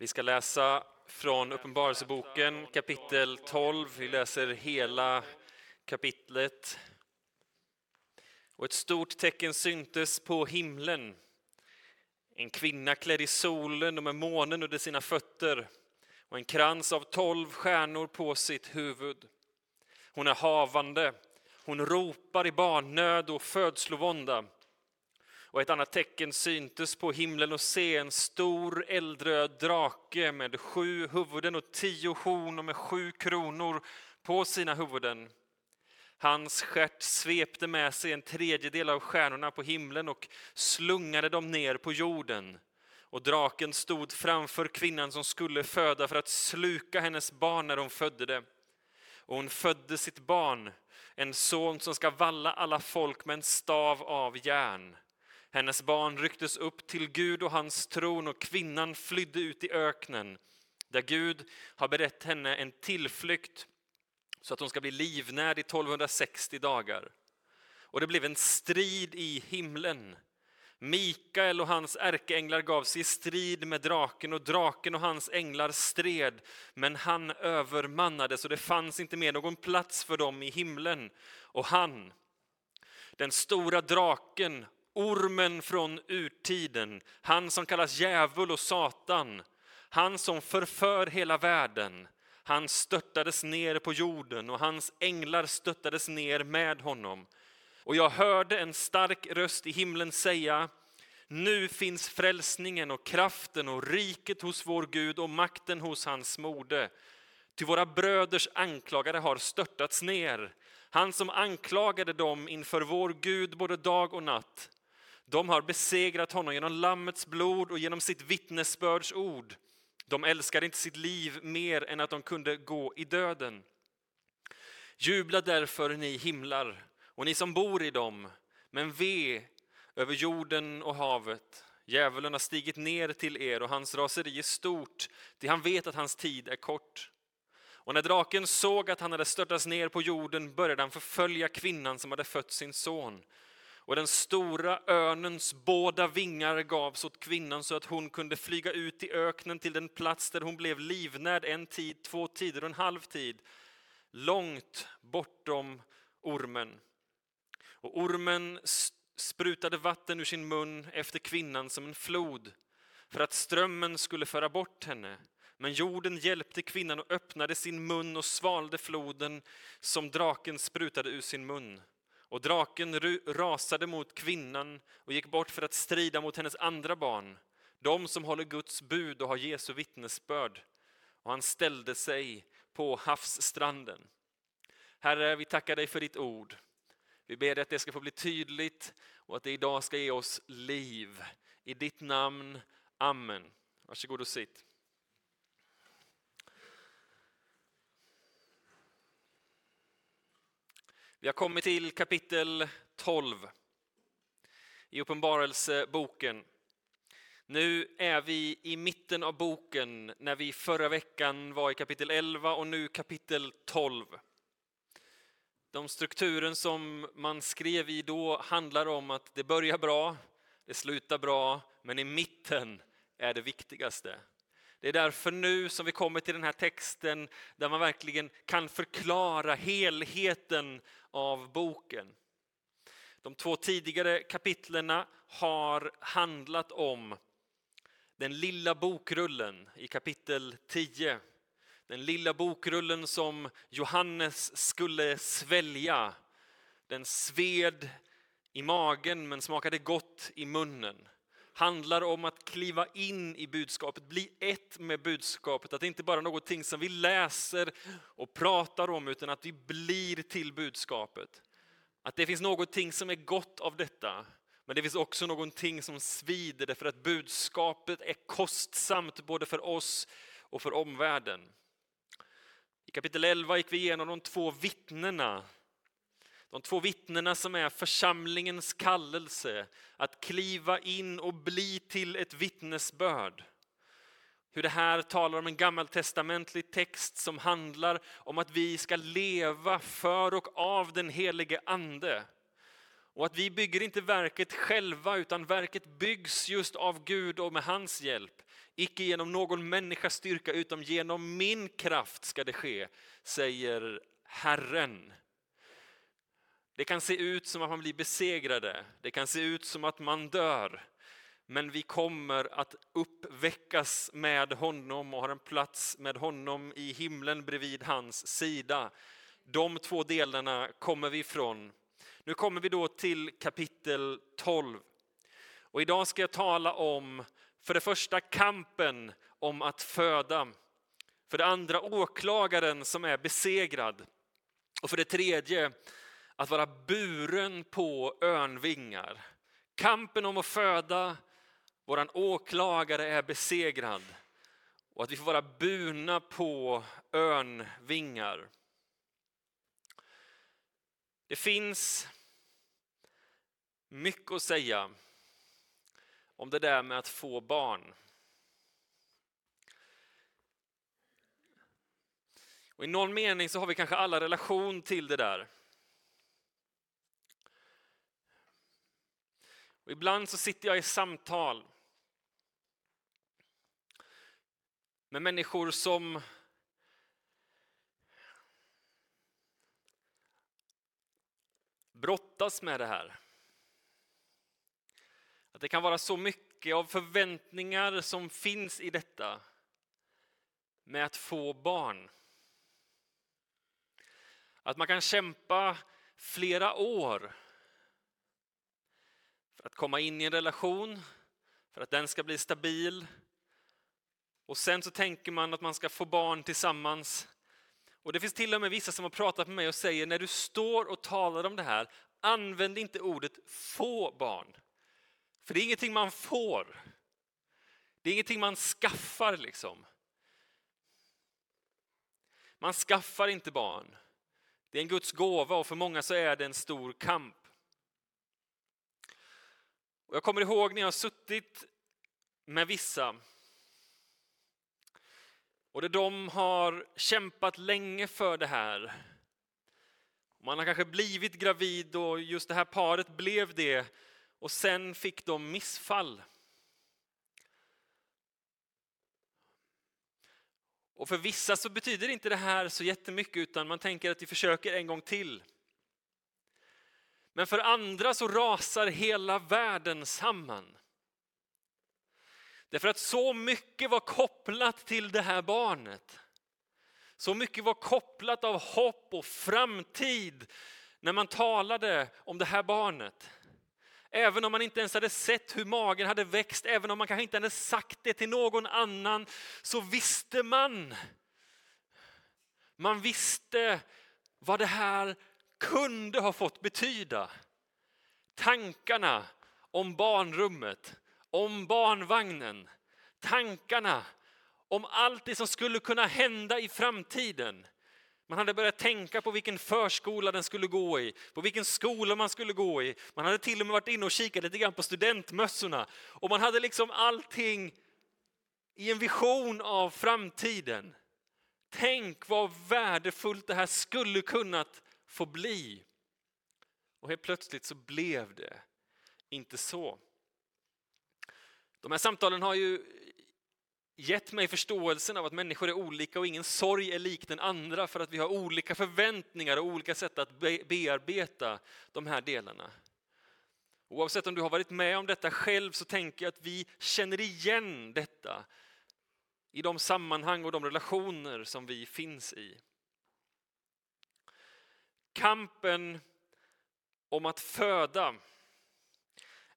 Vi ska läsa från Uppenbarelseboken kapitel 12. Vi läser hela kapitlet. Och ett stort tecken syntes på himlen. En kvinna klädd i solen och med månen under sina fötter och en krans av tolv stjärnor på sitt huvud. Hon är havande, hon ropar i barnnöd och födslovånda. Och ett annat tecken syntes på himlen och se en stor eldröd drake med sju huvuden och tio horn och med sju kronor på sina huvuden. Hans stjärt svepte med sig en tredjedel av stjärnorna på himlen och slungade dem ner på jorden. Och draken stod framför kvinnan som skulle föda för att sluka hennes barn när hon födde det. Och hon födde sitt barn, en son som ska valla alla folk med en stav av järn. Hennes barn rycktes upp till Gud och hans tron och kvinnan flydde ut i öknen där Gud har berett henne en tillflykt så att hon ska bli livnärd i 1260 dagar. Och det blev en strid i himlen. Mikael och hans ärkeänglar gav sig i strid med draken och draken och hans änglar stred, men han övermannades och det fanns inte mer någon plats för dem i himlen. Och han, den stora draken, ormen från urtiden, han som kallas djävul och Satan, han som förför hela världen, han störtades ner på jorden och hans änglar störtades ner med honom. Och jag hörde en stark röst i himlen säga, nu finns frälsningen och kraften och riket hos vår Gud och makten hos hans mode. Ty våra bröders anklagare har störtats ner, han som anklagade dem inför vår Gud både dag och natt. De har besegrat honom genom Lammets blod och genom sitt vittnesbörds ord. De älskade inte sitt liv mer än att de kunde gå i döden. Jubla därför ni himlar och ni som bor i dem, men ve över jorden och havet. Djävulen har stigit ner till er och hans raseri är stort, ty han vet att hans tid är kort. Och när draken såg att han hade störtats ner på jorden började han förfölja kvinnan som hade fött sin son och den stora örnens båda vingar gavs åt kvinnan så att hon kunde flyga ut i öknen till den plats där hon blev livnärd en tid, två tider och en halv tid, långt bortom ormen. Och ormen sprutade vatten ur sin mun efter kvinnan som en flod för att strömmen skulle föra bort henne. Men jorden hjälpte kvinnan och öppnade sin mun och svalde floden som draken sprutade ur sin mun. Och draken rasade mot kvinnan och gick bort för att strida mot hennes andra barn, de som håller Guds bud och har Jesu vittnesbörd. Och han ställde sig på havsstranden. Herre, vi tackar dig för ditt ord. Vi ber dig att det ska få bli tydligt och att det idag ska ge oss liv. I ditt namn, Amen. Varsågod och sitt. Vi har kommit till kapitel 12 i Uppenbarelseboken. Nu är vi i mitten av boken när vi förra veckan var i kapitel 11 och nu kapitel 12. De strukturen som man skrev i då handlar om att det börjar bra, det slutar bra, men i mitten är det viktigaste. Det är därför nu som vi kommer till den här texten där man verkligen kan förklara helheten av boken. De två tidigare kapitlerna har handlat om den lilla bokrullen i kapitel 10. Den lilla bokrullen som Johannes skulle svälja. Den sved i magen men smakade gott i munnen handlar om att kliva in i budskapet, bli ett med budskapet. Att det inte bara är någonting som vi läser och pratar om, utan att vi blir till budskapet. Att det finns någonting som är gott av detta, men det finns också någonting som svider, därför att budskapet är kostsamt både för oss och för omvärlden. I kapitel 11 gick vi igenom de två vittnena de två vittnena som är församlingens kallelse att kliva in och bli till ett vittnesbörd. Hur det här talar om en gammaltestamentlig text som handlar om att vi ska leva för och av den helige ande. Och att vi bygger inte verket själva utan verket byggs just av Gud och med hans hjälp Icke genom någon människas styrka utan genom min kraft ska det ske, säger Herren. Det kan se ut som att man blir besegrade, det kan se ut som att man dör. Men vi kommer att uppväckas med honom och har en plats med honom i himlen bredvid hans sida. De två delarna kommer vi ifrån. Nu kommer vi då till kapitel 12. Och idag ska jag tala om, för det första kampen om att föda. För det andra åklagaren som är besegrad. Och för det tredje att vara buren på örnvingar. Kampen om att föda, våran åklagare är besegrad. Och att vi får vara burna på örnvingar. Det finns mycket att säga om det där med att få barn. Och I någon mening så har vi kanske alla relation till det där. Och ibland så sitter jag i samtal med människor som brottas med det här. Att det kan vara så mycket av förväntningar som finns i detta med att få barn. Att man kan kämpa flera år för att komma in i en relation, för att den ska bli stabil. Och sen så tänker man att man ska få barn tillsammans. Och det finns till och med vissa som har pratat med mig och säger när du står och talar om det här, använd inte ordet få barn. För det är ingenting man får. Det är ingenting man skaffar liksom. Man skaffar inte barn. Det är en Guds gåva och för många så är det en stor kamp. Och jag kommer ihåg när jag har suttit med vissa och de har kämpat länge för det här. Man har kanske blivit gravid och just det här paret blev det och sen fick de missfall. Och för vissa så betyder inte det här så jättemycket utan man tänker att vi försöker en gång till. Men för andra så rasar hela världen samman. Därför att så mycket var kopplat till det här barnet. Så mycket var kopplat av hopp och framtid när man talade om det här barnet. Även om man inte ens hade sett hur magen hade växt, även om man kanske inte hade sagt det till någon annan, så visste man. Man visste vad det här kunde ha fått betyda. Tankarna om barnrummet, om barnvagnen, tankarna om allt det som skulle kunna hända i framtiden. Man hade börjat tänka på vilken förskola den skulle gå i, på vilken skola man skulle gå i. Man hade till och med varit inne och kikat lite grann på studentmössorna. Och man hade liksom allting i en vision av framtiden. Tänk vad värdefullt det här skulle kunnat få bli. Och helt plötsligt så blev det inte så. De här samtalen har ju gett mig förståelsen av att människor är olika och ingen sorg är lik den andra för att vi har olika förväntningar och olika sätt att bearbeta de här delarna. Oavsett om du har varit med om detta själv så tänker jag att vi känner igen detta i de sammanhang och de relationer som vi finns i. Kampen om att föda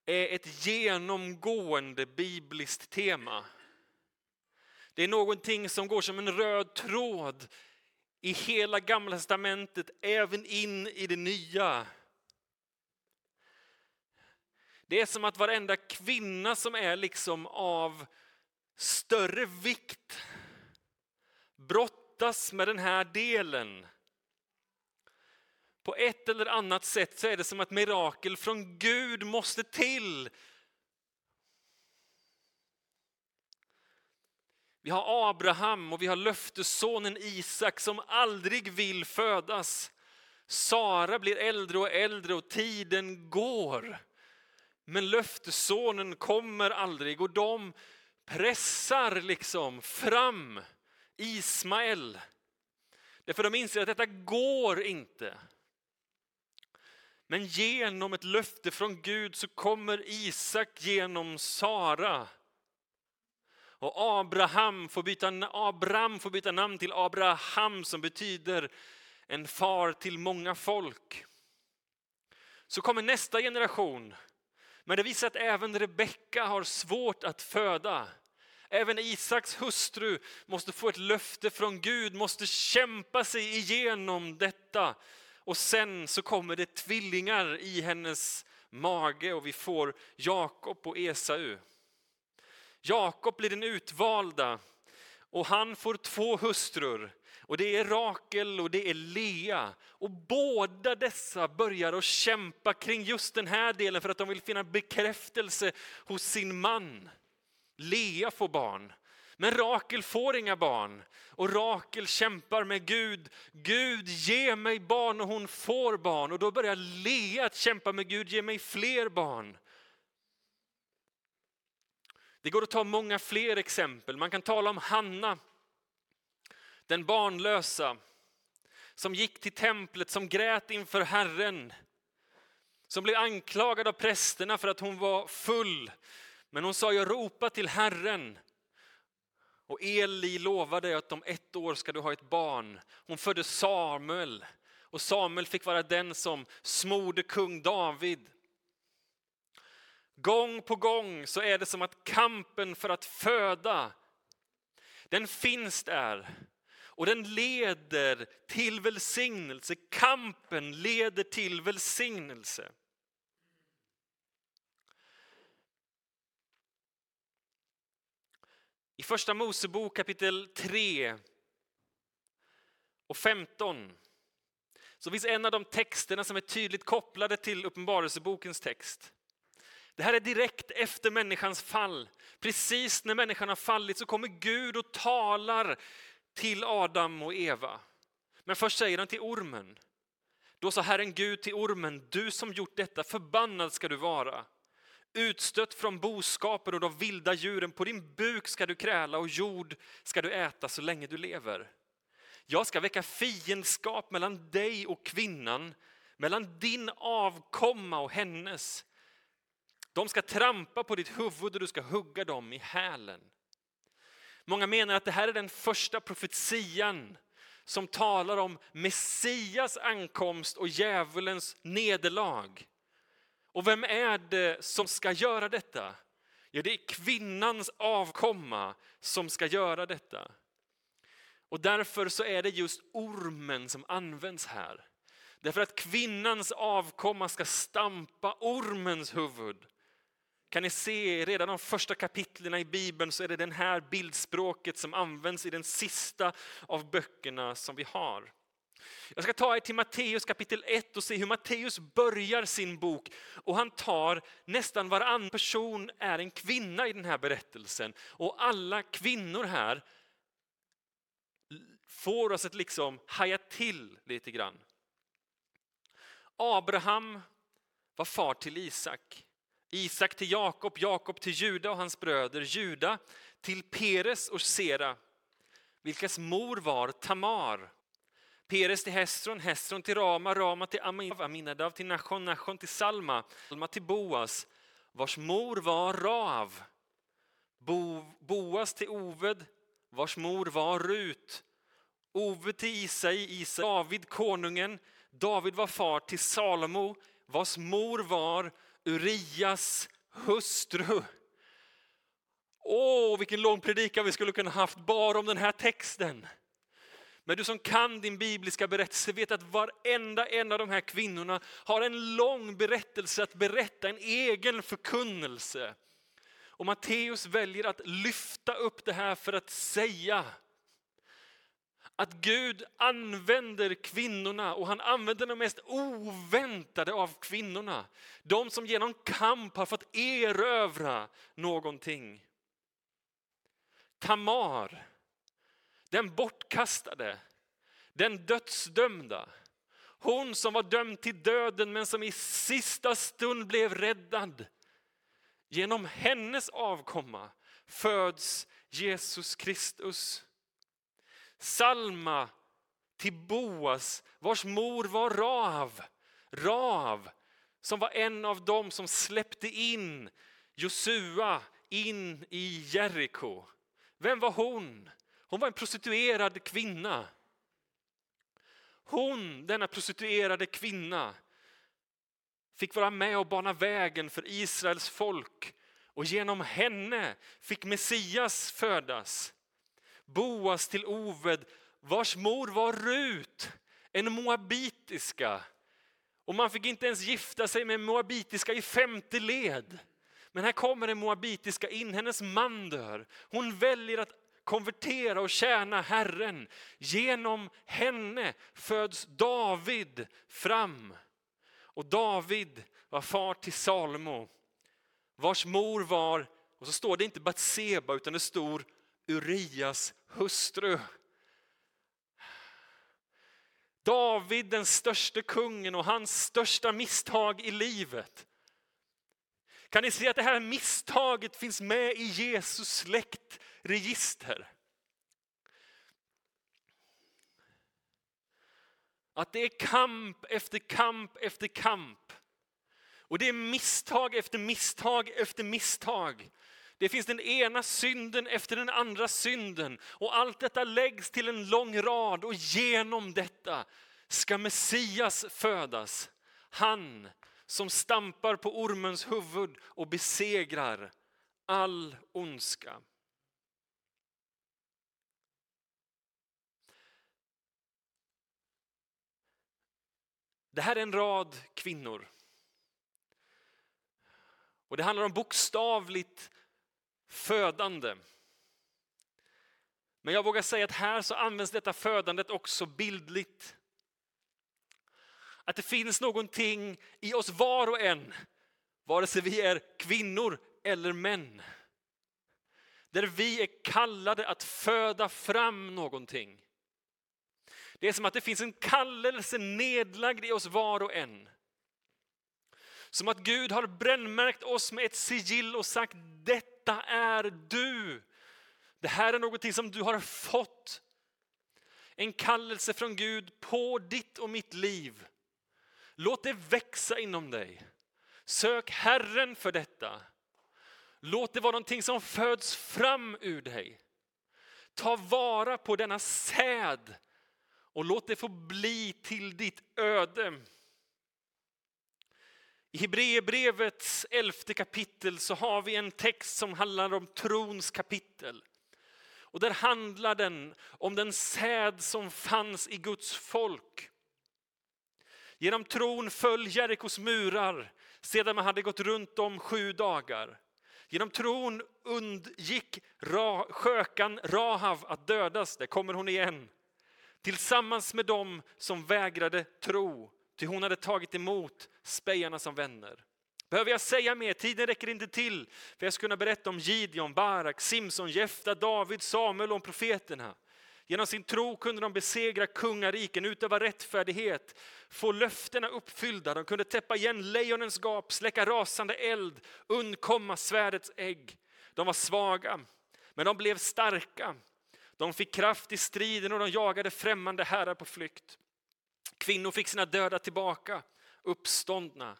är ett genomgående bibliskt tema. Det är någonting som går som en röd tråd i hela gamla testamentet, även in i det nya. Det är som att varenda kvinna som är liksom av större vikt brottas med den här delen på ett eller annat sätt så är det som att mirakel från Gud måste till. Vi har Abraham och vi har löftessonen Isak som aldrig vill födas. Sara blir äldre och äldre och tiden går. Men löftessonen kommer aldrig och de pressar liksom fram Ismael. Därför de inser att detta går inte. Men genom ett löfte från Gud så kommer Isak genom Sara. Och Abraham får byta, Abraham får byta namn till Abraham som betyder en far till många folk. Så kommer nästa generation. Men det visar att även Rebecka har svårt att föda. Även Isaks hustru måste få ett löfte från Gud, måste kämpa sig igenom detta. Och sen så kommer det tvillingar i hennes mage och vi får Jakob och Esau. Jakob blir den utvalda och han får två hustrur. Och det är Rakel och det är Lea. Och båda dessa börjar att kämpa kring just den här delen för att de vill finna bekräftelse hos sin man. Lea får barn, men Rakel får inga barn. Och Rakel kämpar med Gud. Gud, ge mig barn och hon får barn. Och då börjar Lea att kämpa med Gud, ge mig fler barn. Det går att ta många fler exempel. Man kan tala om Hanna, den barnlösa, som gick till templet, som grät inför Herren. Som blev anklagad av prästerna för att hon var full. Men hon sa, jag ropar till Herren. Och Eli lovade att om ett år ska du ha ett barn. Hon födde Samuel. Och Samuel fick vara den som smorde kung David. Gång på gång så är det som att kampen för att föda, den finns där. Och den leder till välsignelse. Kampen leder till välsignelse. I första Mosebok kapitel 3 och 15 så finns en av de texterna som är tydligt kopplade till Uppenbarelsebokens text. Det här är direkt efter människans fall. Precis när människan har fallit så kommer Gud och talar till Adam och Eva. Men först säger han till ormen. Då sa Herren Gud till ormen, du som gjort detta, förbannad ska du vara. Utstött från boskapen och de vilda djuren, på din buk ska du kräla och jord ska du äta så länge du lever. Jag ska väcka fiendskap mellan dig och kvinnan, mellan din avkomma och hennes. De ska trampa på ditt huvud och du ska hugga dem i hälen. Många menar att det här är den första profetian som talar om Messias ankomst och djävulens nederlag. Och vem är det som ska göra detta? Ja, det är kvinnans avkomma som ska göra detta. Och därför så är det just ormen som används här. Därför att kvinnans avkomma ska stampa ormens huvud. Kan ni se redan de första kapitlen i Bibeln så är det det här bildspråket som används i den sista av böckerna som vi har. Jag ska ta er till Matteus kapitel 1 och se hur Matteus börjar sin bok. Och han tar nästan varannan person är en kvinna i den här berättelsen. Och alla kvinnor här får oss att liksom haja till lite grann. Abraham var far till Isak. Isak till Jakob, Jakob till Juda och hans bröder, Juda till Peres och Sera, vilkas mor var Tamar. Peres till Hesron, Hesron till Rama, Rama till Aminadav till Nachon, Nachon till Salma, Salma till Boas, vars mor var Rav. Bo, Boas till Oved, vars mor var Rut. Oved till Isai, Isai David konungen. David var far till Salomo, vars mor var Urias hustru. Åh, vilken lång predikan vi skulle kunna haft bara om den här texten. Men du som kan din bibliska berättelse vet att varenda en av de här kvinnorna har en lång berättelse att berätta, en egen förkunnelse. Och Matteus väljer att lyfta upp det här för att säga att Gud använder kvinnorna och han använder de mest oväntade av kvinnorna. De som genom kamp har fått erövra någonting. Tamar, den bortkastade, den dödsdömda. Hon som var dömd till döden men som i sista stund blev räddad. Genom hennes avkomma föds Jesus Kristus. Salma till Boas, vars mor var Rav. Rav, som var en av dem som släppte in Josua in i Jeriko. Vem var hon? Hon var en prostituerad kvinna. Hon, denna prostituerade kvinna, fick vara med och bana vägen för Israels folk och genom henne fick Messias födas. Boas till Oved, vars mor var Rut, en moabitiska. Och man fick inte ens gifta sig med en moabitiska i femte led. Men här kommer en moabitiska in, hennes man dör. Hon väljer att konvertera och tjäna Herren. Genom henne föds David fram. Och David var far till Salomo, vars mor var, och så står det inte Batseba utan det står Urias hustru. David den största kungen och hans största misstag i livet. Kan ni se att det här misstaget finns med i Jesus släktregister? Att det är kamp efter kamp efter kamp. Och det är misstag efter misstag efter misstag. Det finns den ena synden efter den andra synden och allt detta läggs till en lång rad och genom detta ska Messias födas. Han som stampar på ormens huvud och besegrar all ondska. Det här är en rad kvinnor. Och det handlar om bokstavligt födande. Men jag vågar säga att här så används detta födandet också bildligt. Att det finns någonting i oss var och en, vare sig vi är kvinnor eller män. Där vi är kallade att föda fram någonting. Det är som att det finns en kallelse nedlagd i oss var och en. Som att Gud har brännmärkt oss med ett sigill och sagt detta är du. Det här är någonting som du har fått. En kallelse från Gud på ditt och mitt liv. Låt det växa inom dig. Sök Herren för detta. Låt det vara någonting som föds fram ur dig. Ta vara på denna säd och låt det få bli till ditt öde. I Hebreerbrevets elfte kapitel så har vi en text som handlar om trons kapitel. Och där handlar den om den säd som fanns i Guds folk. Genom tron föll Jerikos murar sedan man hade gått runt om sju dagar. Genom tron undgick Ra, skökan Rahav att dödas, där kommer hon igen. Tillsammans med dem som vägrade tro, ty hon hade tagit emot spejarna som vänner. Behöver jag säga mer? Tiden räcker inte till. För jag ska kunna berätta om Gideon, Barak, Simson, Jefta, David, Samuel och om profeterna. Genom sin tro kunde de besegra kungariken, utöva rättfärdighet, få löftena uppfyllda. De kunde täppa igen lejonens gap, släcka rasande eld, undkomma svärdets ägg. De var svaga, men de blev starka. De fick kraft i striden och de jagade främmande herrar på flykt. Kvinnor fick sina döda tillbaka, uppståndna.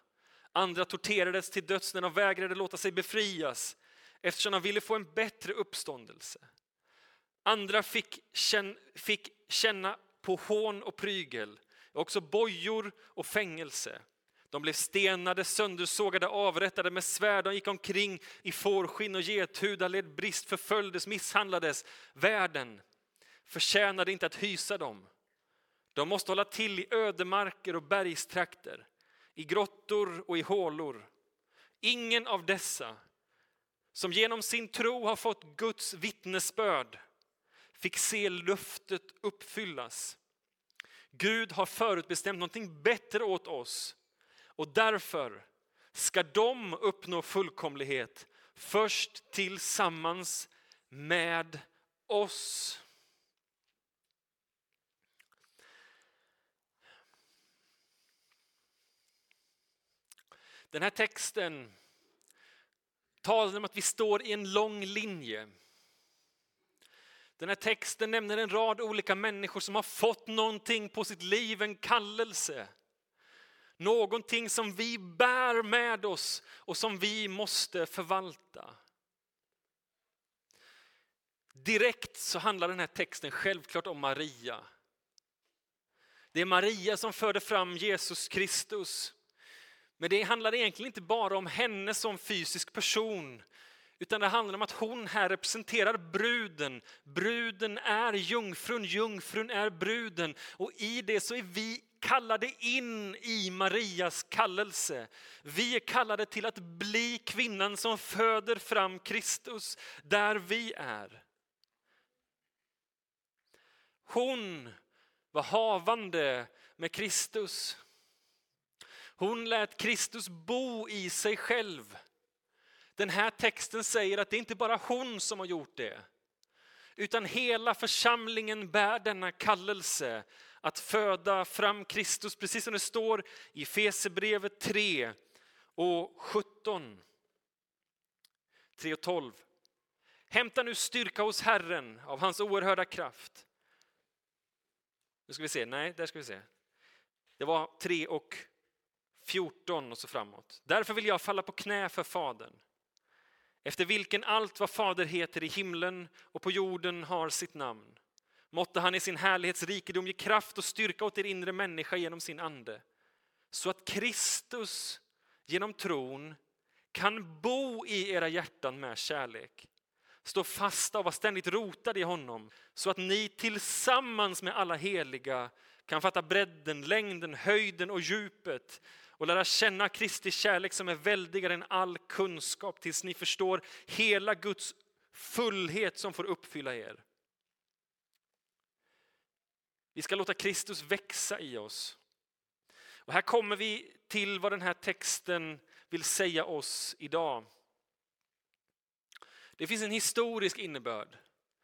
Andra torterades till döds när de vägrade låta sig befrias eftersom de ville få en bättre uppståndelse. Andra fick känna, fick känna på hån och prygel, också bojor och fängelse. De blev stenade, söndersågade, avrättade med svärd. De gick omkring i fårskinn och gethudar, led brist, förföljdes, misshandlades. Världen förtjänade inte att hysa dem. De måste hålla till i ödemarker och bergstrakter, i grottor och i hålor. Ingen av dessa som genom sin tro har fått Guds vittnesbörd fick se löftet uppfyllas. Gud har förutbestämt någonting bättre åt oss och därför ska de uppnå fullkomlighet först tillsammans med oss. Den här texten talar om att vi står i en lång linje. Den här texten nämner en rad olika människor som har fått någonting på sitt liv, en kallelse. Någonting som vi bär med oss och som vi måste förvalta. Direkt så handlar den här texten självklart om Maria. Det är Maria som förde fram Jesus Kristus. Men det handlar egentligen inte bara om henne som fysisk person, utan det handlar om att hon här representerar bruden. Bruden är jungfrun, jungfrun är bruden. Och i det så är vi kallade in i Marias kallelse. Vi är kallade till att bli kvinnan som föder fram Kristus där vi är. Hon var havande med Kristus. Hon lät Kristus bo i sig själv. Den här texten säger att det inte bara hon som har gjort det, utan hela församlingen bär denna kallelse att föda fram Kristus, precis som det står i Fesebrevet 3 och 17. 3 och 12. Hämta nu styrka hos Herren av hans oerhörda kraft. Nu ska vi se, nej, där ska vi se. Det var 3 och 14 och så framåt. Därför vill jag falla på knä för Fadern, efter vilken allt vad Fader heter i himlen och på jorden har sitt namn. Måtte han i sin härlighetsrikedom ge kraft och styrka åt er inre människa genom sin ande, så att Kristus genom tron kan bo i era hjärtan med kärlek. Stå fasta och var ständigt rotade i honom, så att ni tillsammans med alla heliga kan fatta bredden, längden, höjden och djupet och lära känna Kristi kärlek som är väldigare än all kunskap tills ni förstår hela Guds fullhet som får uppfylla er. Vi ska låta Kristus växa i oss. Och här kommer vi till vad den här texten vill säga oss idag. Det finns en historisk innebörd.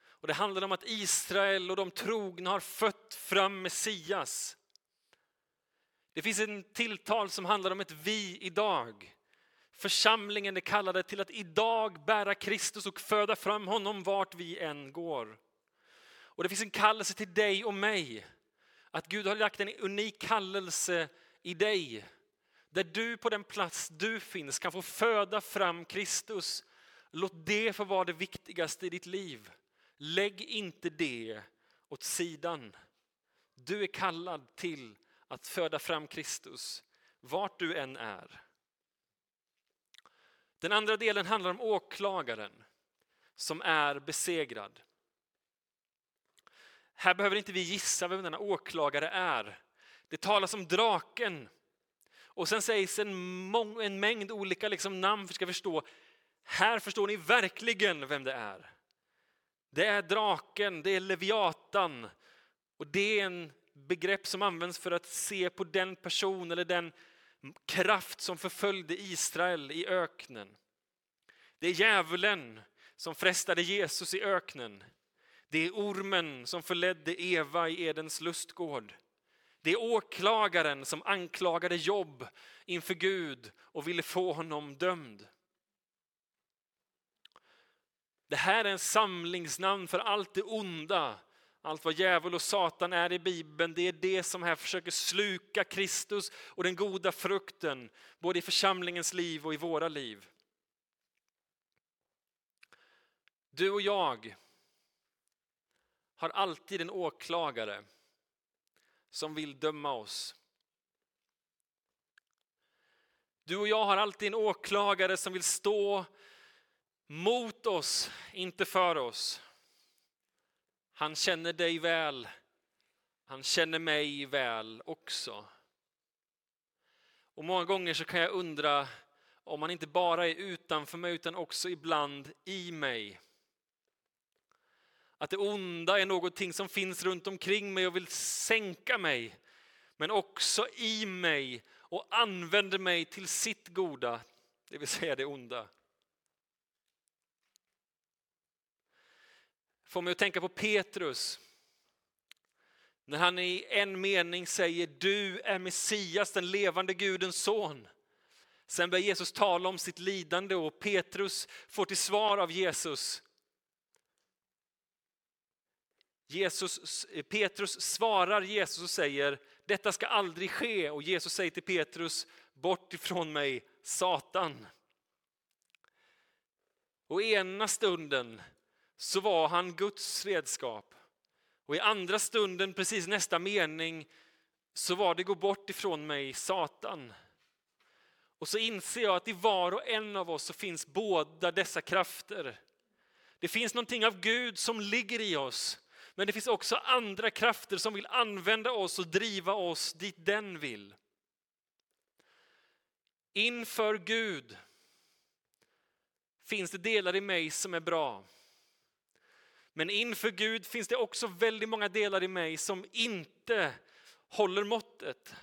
Och Det handlar om att Israel och de trogna har fött fram Messias. Det finns en tilltal som handlar om ett vi idag. Församlingen är kallade till att idag bära Kristus och föda fram honom vart vi än går. Och det finns en kallelse till dig och mig. Att Gud har lagt en unik kallelse i dig. Där du på den plats du finns kan få föda fram Kristus. Låt det få vara det viktigaste i ditt liv. Lägg inte det åt sidan. Du är kallad till att föda fram Kristus, vart du än är. Den andra delen handlar om åklagaren som är besegrad. Här behöver inte vi gissa vem denna åklagare är. Det talas om draken. Och sen sägs en, en mängd olika liksom namn för att vi ska förstå. Här förstår ni verkligen vem det är. Det är draken, det är leviatan. Och det är en begrepp som används för att se på den person eller den kraft som förföljde Israel i öknen. Det är djävulen som frestade Jesus i öknen. Det är ormen som förledde Eva i Edens lustgård. Det är åklagaren som anklagade Jobb inför Gud och ville få honom dömd. Det här är en samlingsnamn för allt det onda, allt vad djävul och Satan är i Bibeln. Det är det som här försöker sluka Kristus och den goda frukten, både i församlingens liv och i våra liv. Du och jag har alltid en åklagare som vill döma oss. Du och jag har alltid en åklagare som vill stå mot oss, inte för oss. Han känner dig väl. Han känner mig väl också. Och många gånger så kan jag undra om han inte bara är utanför mig utan också ibland i mig. Att det onda är någonting som finns runt omkring mig och vill sänka mig. Men också i mig och använder mig till sitt goda, det vill säga det onda. Får mig att tänka på Petrus. När han i en mening säger du är Messias, den levande Gudens son. Sen börjar Jesus tala om sitt lidande och Petrus får till svar av Jesus. Jesus Petrus svarar Jesus och säger, detta ska aldrig ske. Och Jesus säger till Petrus, bort ifrån mig Satan. Och ena stunden så var han Guds redskap. Och i andra stunden, precis nästa mening, så var det gå bort ifrån mig Satan. Och så inser jag att i var och en av oss så finns båda dessa krafter. Det finns någonting av Gud som ligger i oss, men det finns också andra krafter som vill använda oss och driva oss dit den vill. Inför Gud finns det delar i mig som är bra. Men inför Gud finns det också väldigt många delar i mig som inte håller måttet.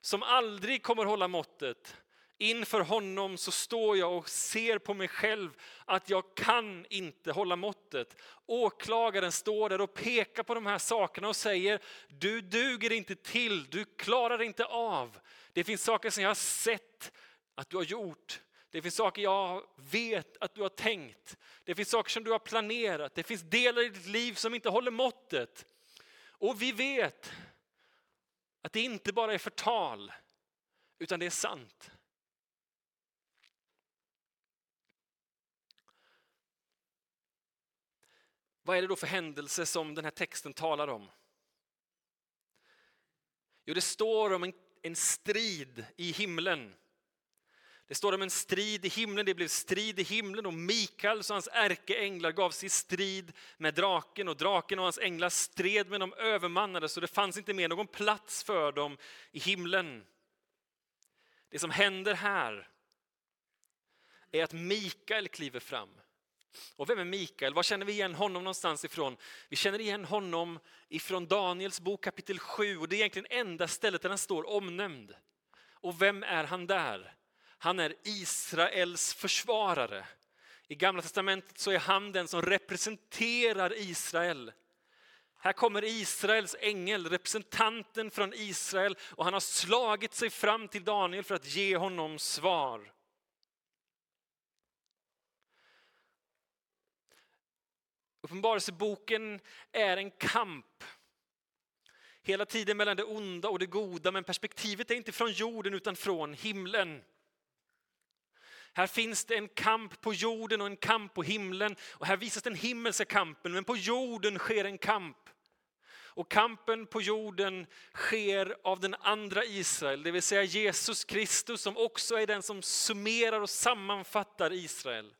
Som aldrig kommer hålla måttet. Inför honom så står jag och ser på mig själv att jag kan inte hålla måttet. Åklagaren står där och pekar på de här sakerna och säger du duger inte till, du klarar inte av. Det finns saker som jag har sett att du har gjort. Det finns saker jag vet att du har tänkt. Det finns saker som du har planerat. Det finns delar i ditt liv som inte håller måttet. Och vi vet att det inte bara är förtal, utan det är sant. Vad är det då för händelse som den här texten talar om? Jo, det står om en, en strid i himlen. Det står om en strid i himlen, det blev strid i himlen och Mikael och hans ärkeänglar gav sig i strid med draken och draken och hans änglar stred med de övermannade så det fanns inte mer någon plats för dem i himlen. Det som händer här är att Mikael kliver fram. Och vem är Mikael? Var känner vi igen honom någonstans ifrån? Vi känner igen honom ifrån Daniels bok kapitel 7 och det är egentligen enda stället där han står omnämnd. Och vem är han där? Han är Israels försvarare. I Gamla testamentet så är han den som representerar Israel. Här kommer Israels ängel, representanten från Israel och han har slagit sig fram till Daniel för att ge honom svar. Uppenbarelseboken är en kamp hela tiden mellan det onda och det goda men perspektivet är inte från jorden utan från himlen. Här finns det en kamp på jorden och en kamp på himlen. Och här visas den himmelska kampen, men på jorden sker en kamp. Och kampen på jorden sker av den andra Israel, det vill säga Jesus Kristus som också är den som summerar och sammanfattar Israel.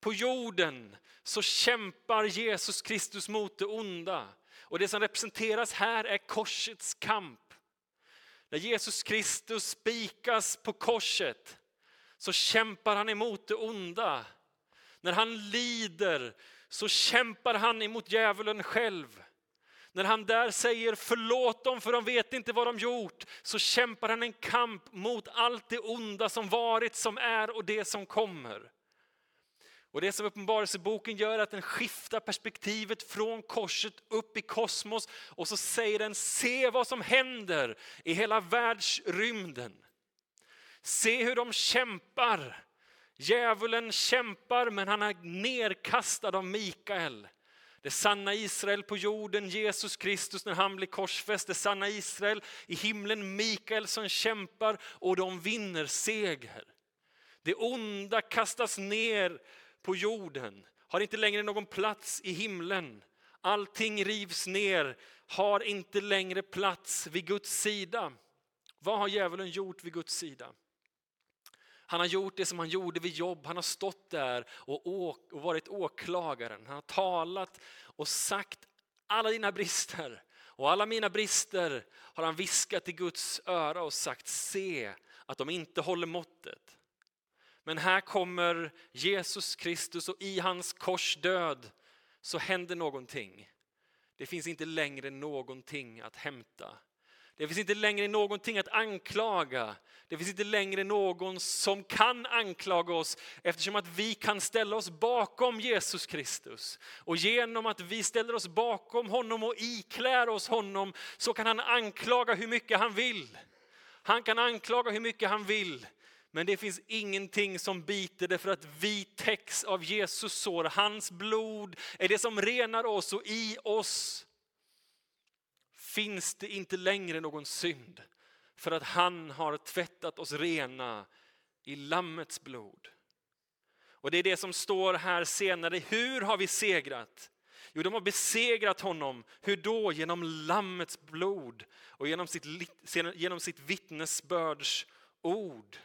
På jorden så kämpar Jesus Kristus mot det onda. Och det som representeras här är korsets kamp. När Jesus Kristus spikas på korset så kämpar han emot det onda. När han lider så kämpar han emot djävulen själv. När han där säger förlåt dem för de vet inte vad de gjort, så kämpar han en kamp mot allt det onda som varit, som är och det som kommer. Och det som Uppenbarelseboken gör är att den skiftar perspektivet från korset upp i kosmos och så säger den se vad som händer i hela världsrymden. Se hur de kämpar. Djävulen kämpar men han är nerkastad av Mikael. Det sanna Israel på jorden, Jesus Kristus när han blir korsfäst. Det sanna Israel i himlen, Mikael som kämpar och de vinner seger. Det onda kastas ner på jorden, har inte längre någon plats i himlen. Allting rivs ner, har inte längre plats vid Guds sida. Vad har djävulen gjort vid Guds sida? Han har gjort det som han gjorde vid jobb. Han har stått där och, varit åklagaren. Han har talat och sagt alla dina brister. Och alla mina brister har han viskat i Guds öra och sagt se att de inte håller måttet. Men här kommer Jesus Kristus och i hans kors död så händer någonting. Det finns inte längre någonting att hämta. Det finns inte längre någonting att anklaga. Det finns inte längre någon som kan anklaga oss eftersom att vi kan ställa oss bakom Jesus Kristus. Och genom att vi ställer oss bakom honom och iklär oss honom så kan han anklaga hur mycket han vill. Han kan anklaga hur mycket han vill. Men det finns ingenting som biter därför att vi täcks av Jesus sår. Hans blod är det som renar oss och i oss finns det inte längre någon synd. För att han har tvättat oss rena i Lammets blod. Och det är det som står här senare. Hur har vi segrat? Jo, de har besegrat honom. Hur då? Genom Lammets blod och genom sitt, genom sitt vittnesbörds ord.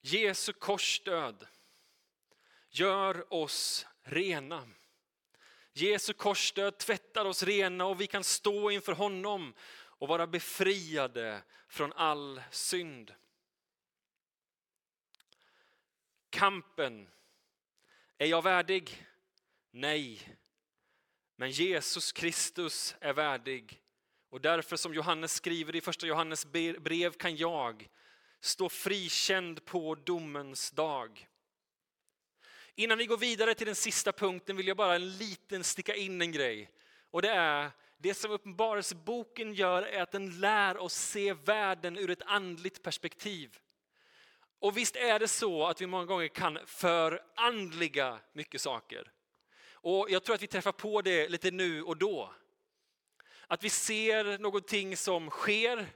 Jesu korsdöd gör oss rena. Jesu korsdöd tvättar oss rena och vi kan stå inför honom och vara befriade från all synd. Kampen. Är jag värdig? Nej. Men Jesus Kristus är värdig. Och därför som Johannes skriver i första Johannes brev kan jag stå frikänd på domens dag. Innan vi går vidare till den sista punkten vill jag bara en liten sticka in en grej. Och det är, det som Uppenbarelseboken gör är att den lär oss se världen ur ett andligt perspektiv. Och visst är det så att vi många gånger kan förandliga mycket saker. Och jag tror att vi träffar på det lite nu och då. Att vi ser någonting som sker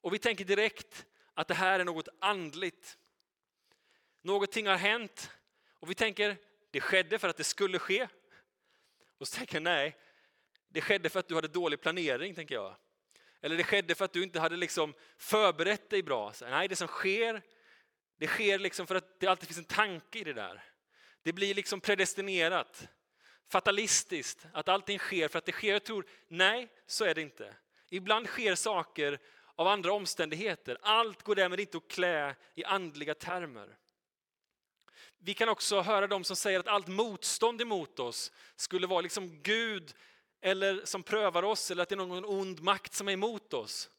och vi tänker direkt att det här är något andligt. Någonting har hänt och vi tänker, det skedde för att det skulle ske. Och så tänker jag, nej, det skedde för att du hade dålig planering, tänker jag. Eller det skedde för att du inte hade liksom förberett dig bra. Så, nej, det som sker, det sker liksom för att det alltid finns en tanke i det där. Det blir liksom predestinerat, fatalistiskt, att allting sker för att det sker. Jag tror, nej, så är det inte. Ibland sker saker av andra omständigheter. Allt går därmed inte att klä i andliga termer. Vi kan också höra de som säger att allt motstånd emot oss skulle vara liksom Gud eller som prövar oss eller att det är någon ond makt som är emot oss.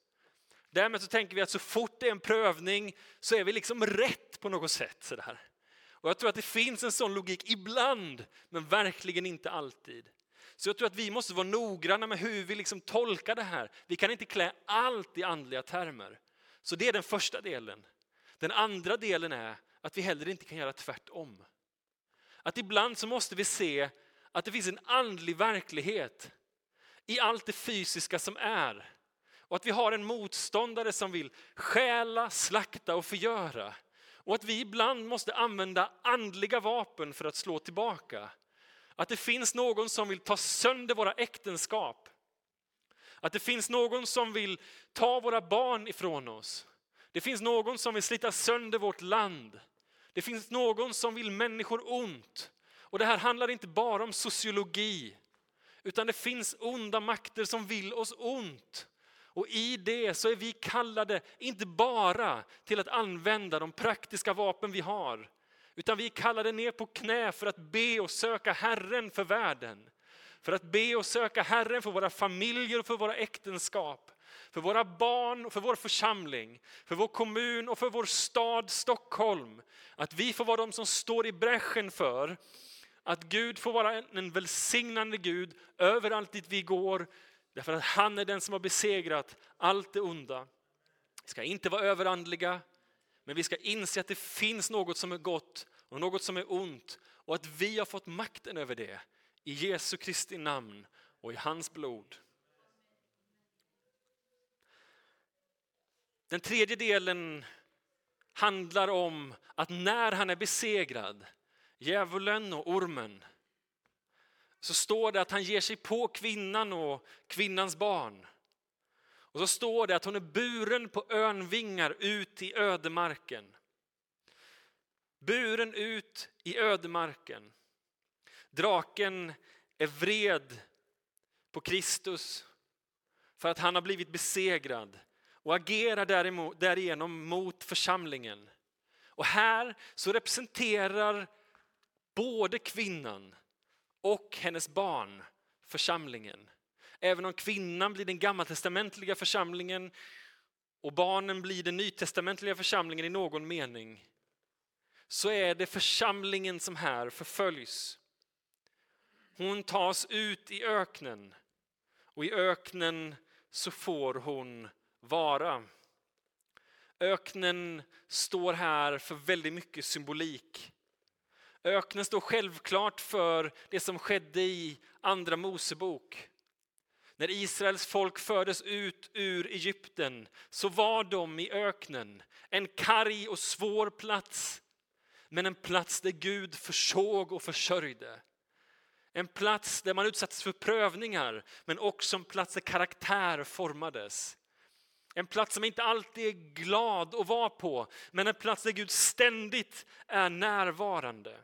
Därmed så tänker vi att så fort det är en prövning så är vi liksom rätt på något sätt. Sådär. Och jag tror att det finns en sån logik ibland, men verkligen inte alltid. Så jag tror att vi måste vara noggranna med hur vi liksom tolkar det här. Vi kan inte klä allt i andliga termer. Så det är den första delen. Den andra delen är att vi heller inte kan göra tvärtom. Att ibland så måste vi se att det finns en andlig verklighet i allt det fysiska som är. Och att vi har en motståndare som vill stjäla, slakta och förgöra. Och att vi ibland måste använda andliga vapen för att slå tillbaka. Att det finns någon som vill ta sönder våra äktenskap. Att det finns någon som vill ta våra barn ifrån oss. Det finns någon som vill slita sönder vårt land. Det finns någon som vill människor ont. Och det här handlar inte bara om sociologi, utan det finns onda makter som vill oss ont. Och i det så är vi kallade, inte bara till att använda de praktiska vapen vi har, utan vi är kallade ner på knä för att be och söka Herren för världen. För att be och söka Herren för våra familjer och för våra äktenskap för våra barn och för vår församling, för vår kommun och för vår stad Stockholm. Att vi får vara de som står i bräschen för att Gud får vara en välsignande Gud överallt dit vi går. Därför att han är den som har besegrat allt det onda. Vi ska inte vara överandliga, men vi ska inse att det finns något som är gott och något som är ont och att vi har fått makten över det i Jesu Kristi namn och i hans blod. Den tredje delen handlar om att när han är besegrad, djävulen och ormen, så står det att han ger sig på kvinnan och kvinnans barn. Och så står det att hon är buren på örnvingar ut i ödemarken. Buren ut i ödemarken. Draken är vred på Kristus för att han har blivit besegrad och agerar därigenom mot församlingen. Och här så representerar både kvinnan och hennes barn församlingen. Även om kvinnan blir den gammaltestamentliga församlingen och barnen blir den nytestamentliga församlingen i någon mening så är det församlingen som här förföljs. Hon tas ut i öknen och i öknen så får hon vara. Öknen står här för väldigt mycket symbolik. Öknen står självklart för det som skedde i Andra Mosebok. När Israels folk fördes ut ur Egypten så var de i öknen, en karg och svår plats. Men en plats där Gud försåg och försörjde. En plats där man utsattes för prövningar, men också en plats där karaktär formades. En plats som inte alltid är glad att vara på, men en plats där Gud ständigt är närvarande.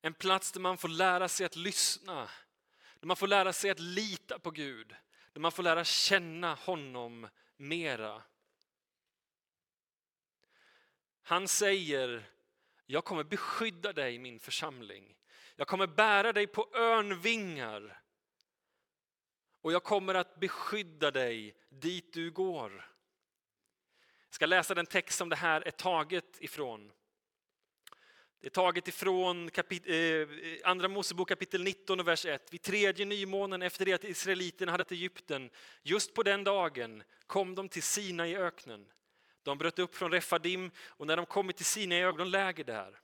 En plats där man får lära sig att lyssna, där man får lära sig att lita på Gud, där man får lära känna honom mera. Han säger, jag kommer beskydda dig min församling. Jag kommer bära dig på örnvingar och jag kommer att beskydda dig dit du går. Jag ska läsa den text som det här är taget ifrån. Det är taget ifrån kapit eh, Andra Mosebok kapitel 19 och vers 1. Vid tredje nymånen efter det att israeliterna hade Egypten, just på den dagen kom de till Sina i öknen. De bröt upp från Refadim och när de kommit till Sina i öknen läger där.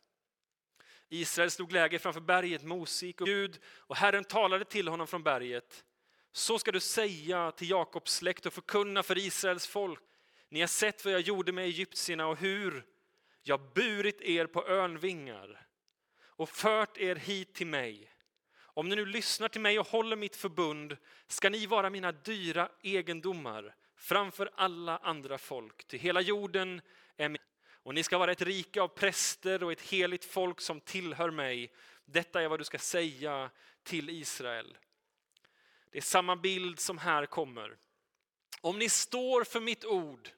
Israel slog läger framför berget, Mosik och Gud och Herren talade till honom från berget. Så ska du säga till Jakobs släkt och förkunna för Israels folk. Ni har sett vad jag gjorde med egyptierna och hur jag burit er på örnvingar och fört er hit till mig. Om ni nu lyssnar till mig och håller mitt förbund ska ni vara mina dyra egendomar framför alla andra folk. Till hela jorden är min. Och ni ska vara ett rike av präster och ett heligt folk som tillhör mig. Detta är vad du ska säga till Israel. Det är samma bild som här kommer. Om ni står för mitt ord,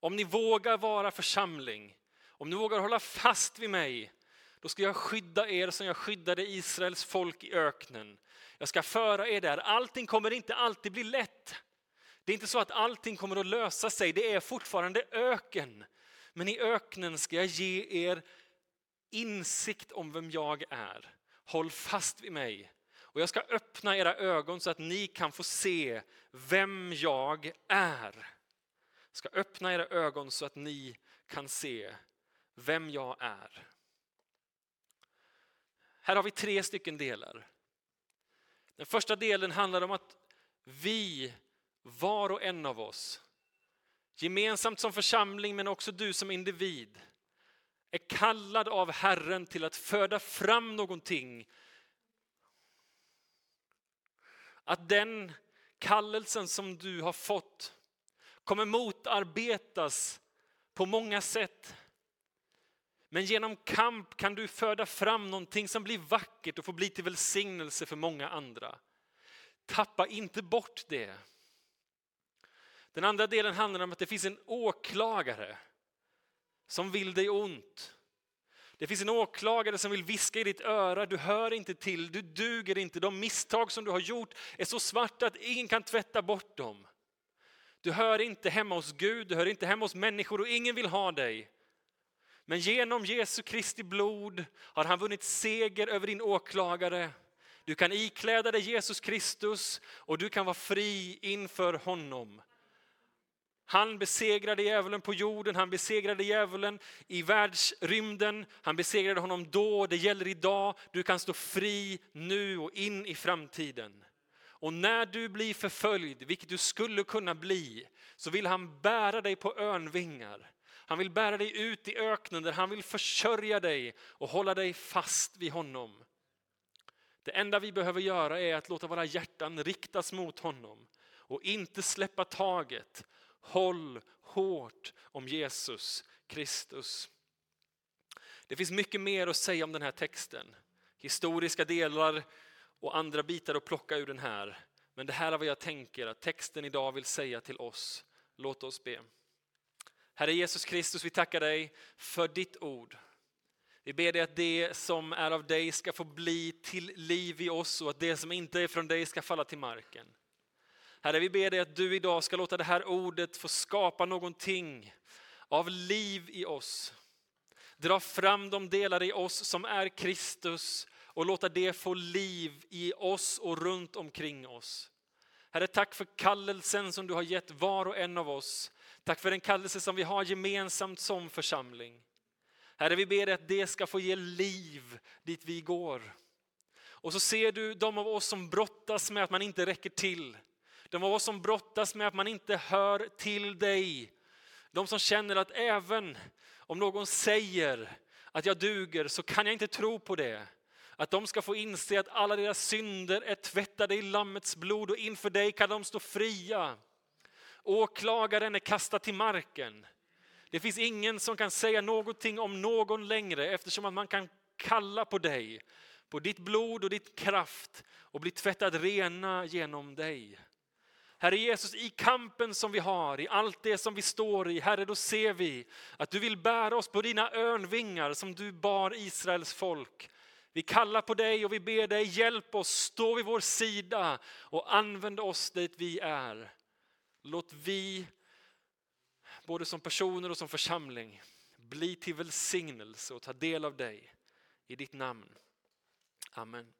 om ni vågar vara församling, om ni vågar hålla fast vid mig, då ska jag skydda er som jag skyddade Israels folk i öknen. Jag ska föra er där. Allting kommer inte alltid bli lätt. Det är inte så att allting kommer att lösa sig, det är fortfarande öken. Men i öknen ska jag ge er insikt om vem jag är. Håll fast vid mig. Och jag ska öppna era ögon så att ni kan få se vem jag är. Jag ska öppna era ögon så att ni kan se vem jag är. Här har vi tre stycken delar. Den första delen handlar om att vi, var och en av oss, gemensamt som församling men också du som individ, är kallad av Herren till att föda fram någonting. Att den kallelsen som du har fått kommer motarbetas på många sätt. Men genom kamp kan du föda fram någonting som blir vackert och får bli till välsignelse för många andra. Tappa inte bort det. Den andra delen handlar om att det finns en åklagare som vill dig ont. Det finns en åklagare som vill viska i ditt öra, du hör inte till, du duger inte, de misstag som du har gjort är så svarta att ingen kan tvätta bort dem. Du hör inte hemma hos Gud, du hör inte hemma hos människor och ingen vill ha dig. Men genom Jesu Kristi blod har han vunnit seger över din åklagare. Du kan ikläda dig Jesus Kristus och du kan vara fri inför honom. Han besegrade djävulen på jorden, han besegrade djävulen i världsrymden. Han besegrade honom då, det gäller idag. Du kan stå fri nu och in i framtiden. Och när du blir förföljd, vilket du skulle kunna bli, så vill han bära dig på örnvingar. Han vill bära dig ut i öknen där han vill försörja dig och hålla dig fast vid honom. Det enda vi behöver göra är att låta våra hjärtan riktas mot honom och inte släppa taget. Håll hårt om Jesus Kristus. Det finns mycket mer att säga om den här texten. Historiska delar och andra bitar att plocka ur den här. Men det här är vad jag tänker att texten idag vill säga till oss. Låt oss be. Herre Jesus Kristus, vi tackar dig för ditt ord. Vi ber dig att det som är av dig ska få bli till liv i oss och att det som inte är från dig ska falla till marken. Herre, vi ber dig att du idag ska låta det här ordet få skapa någonting av liv i oss. Dra fram de delar i oss som är Kristus och låta det få liv i oss och runt omkring oss. Herre, tack för kallelsen som du har gett var och en av oss. Tack för den kallelse som vi har gemensamt som församling. Herre, vi ber dig att det ska få ge liv dit vi går. Och så ser du de av oss som brottas med att man inte räcker till. De av oss som brottas med att man inte hör till dig. De som känner att även om någon säger att jag duger så kan jag inte tro på det. Att de ska få inse att alla deras synder är tvättade i Lammets blod och inför dig kan de stå fria. Åklagaren är kastad till marken. Det finns ingen som kan säga någonting om någon längre eftersom att man kan kalla på dig, på ditt blod och ditt kraft och bli tvättad rena genom dig. Herre Jesus, i kampen som vi har, i allt det som vi står i, Herre, då ser vi att du vill bära oss på dina örnvingar som du bar Israels folk. Vi kallar på dig och vi ber dig, hjälp oss, stå vid vår sida och använd oss dit vi är. Låt vi, både som personer och som församling, bli till välsignelse och ta del av dig. I ditt namn. Amen.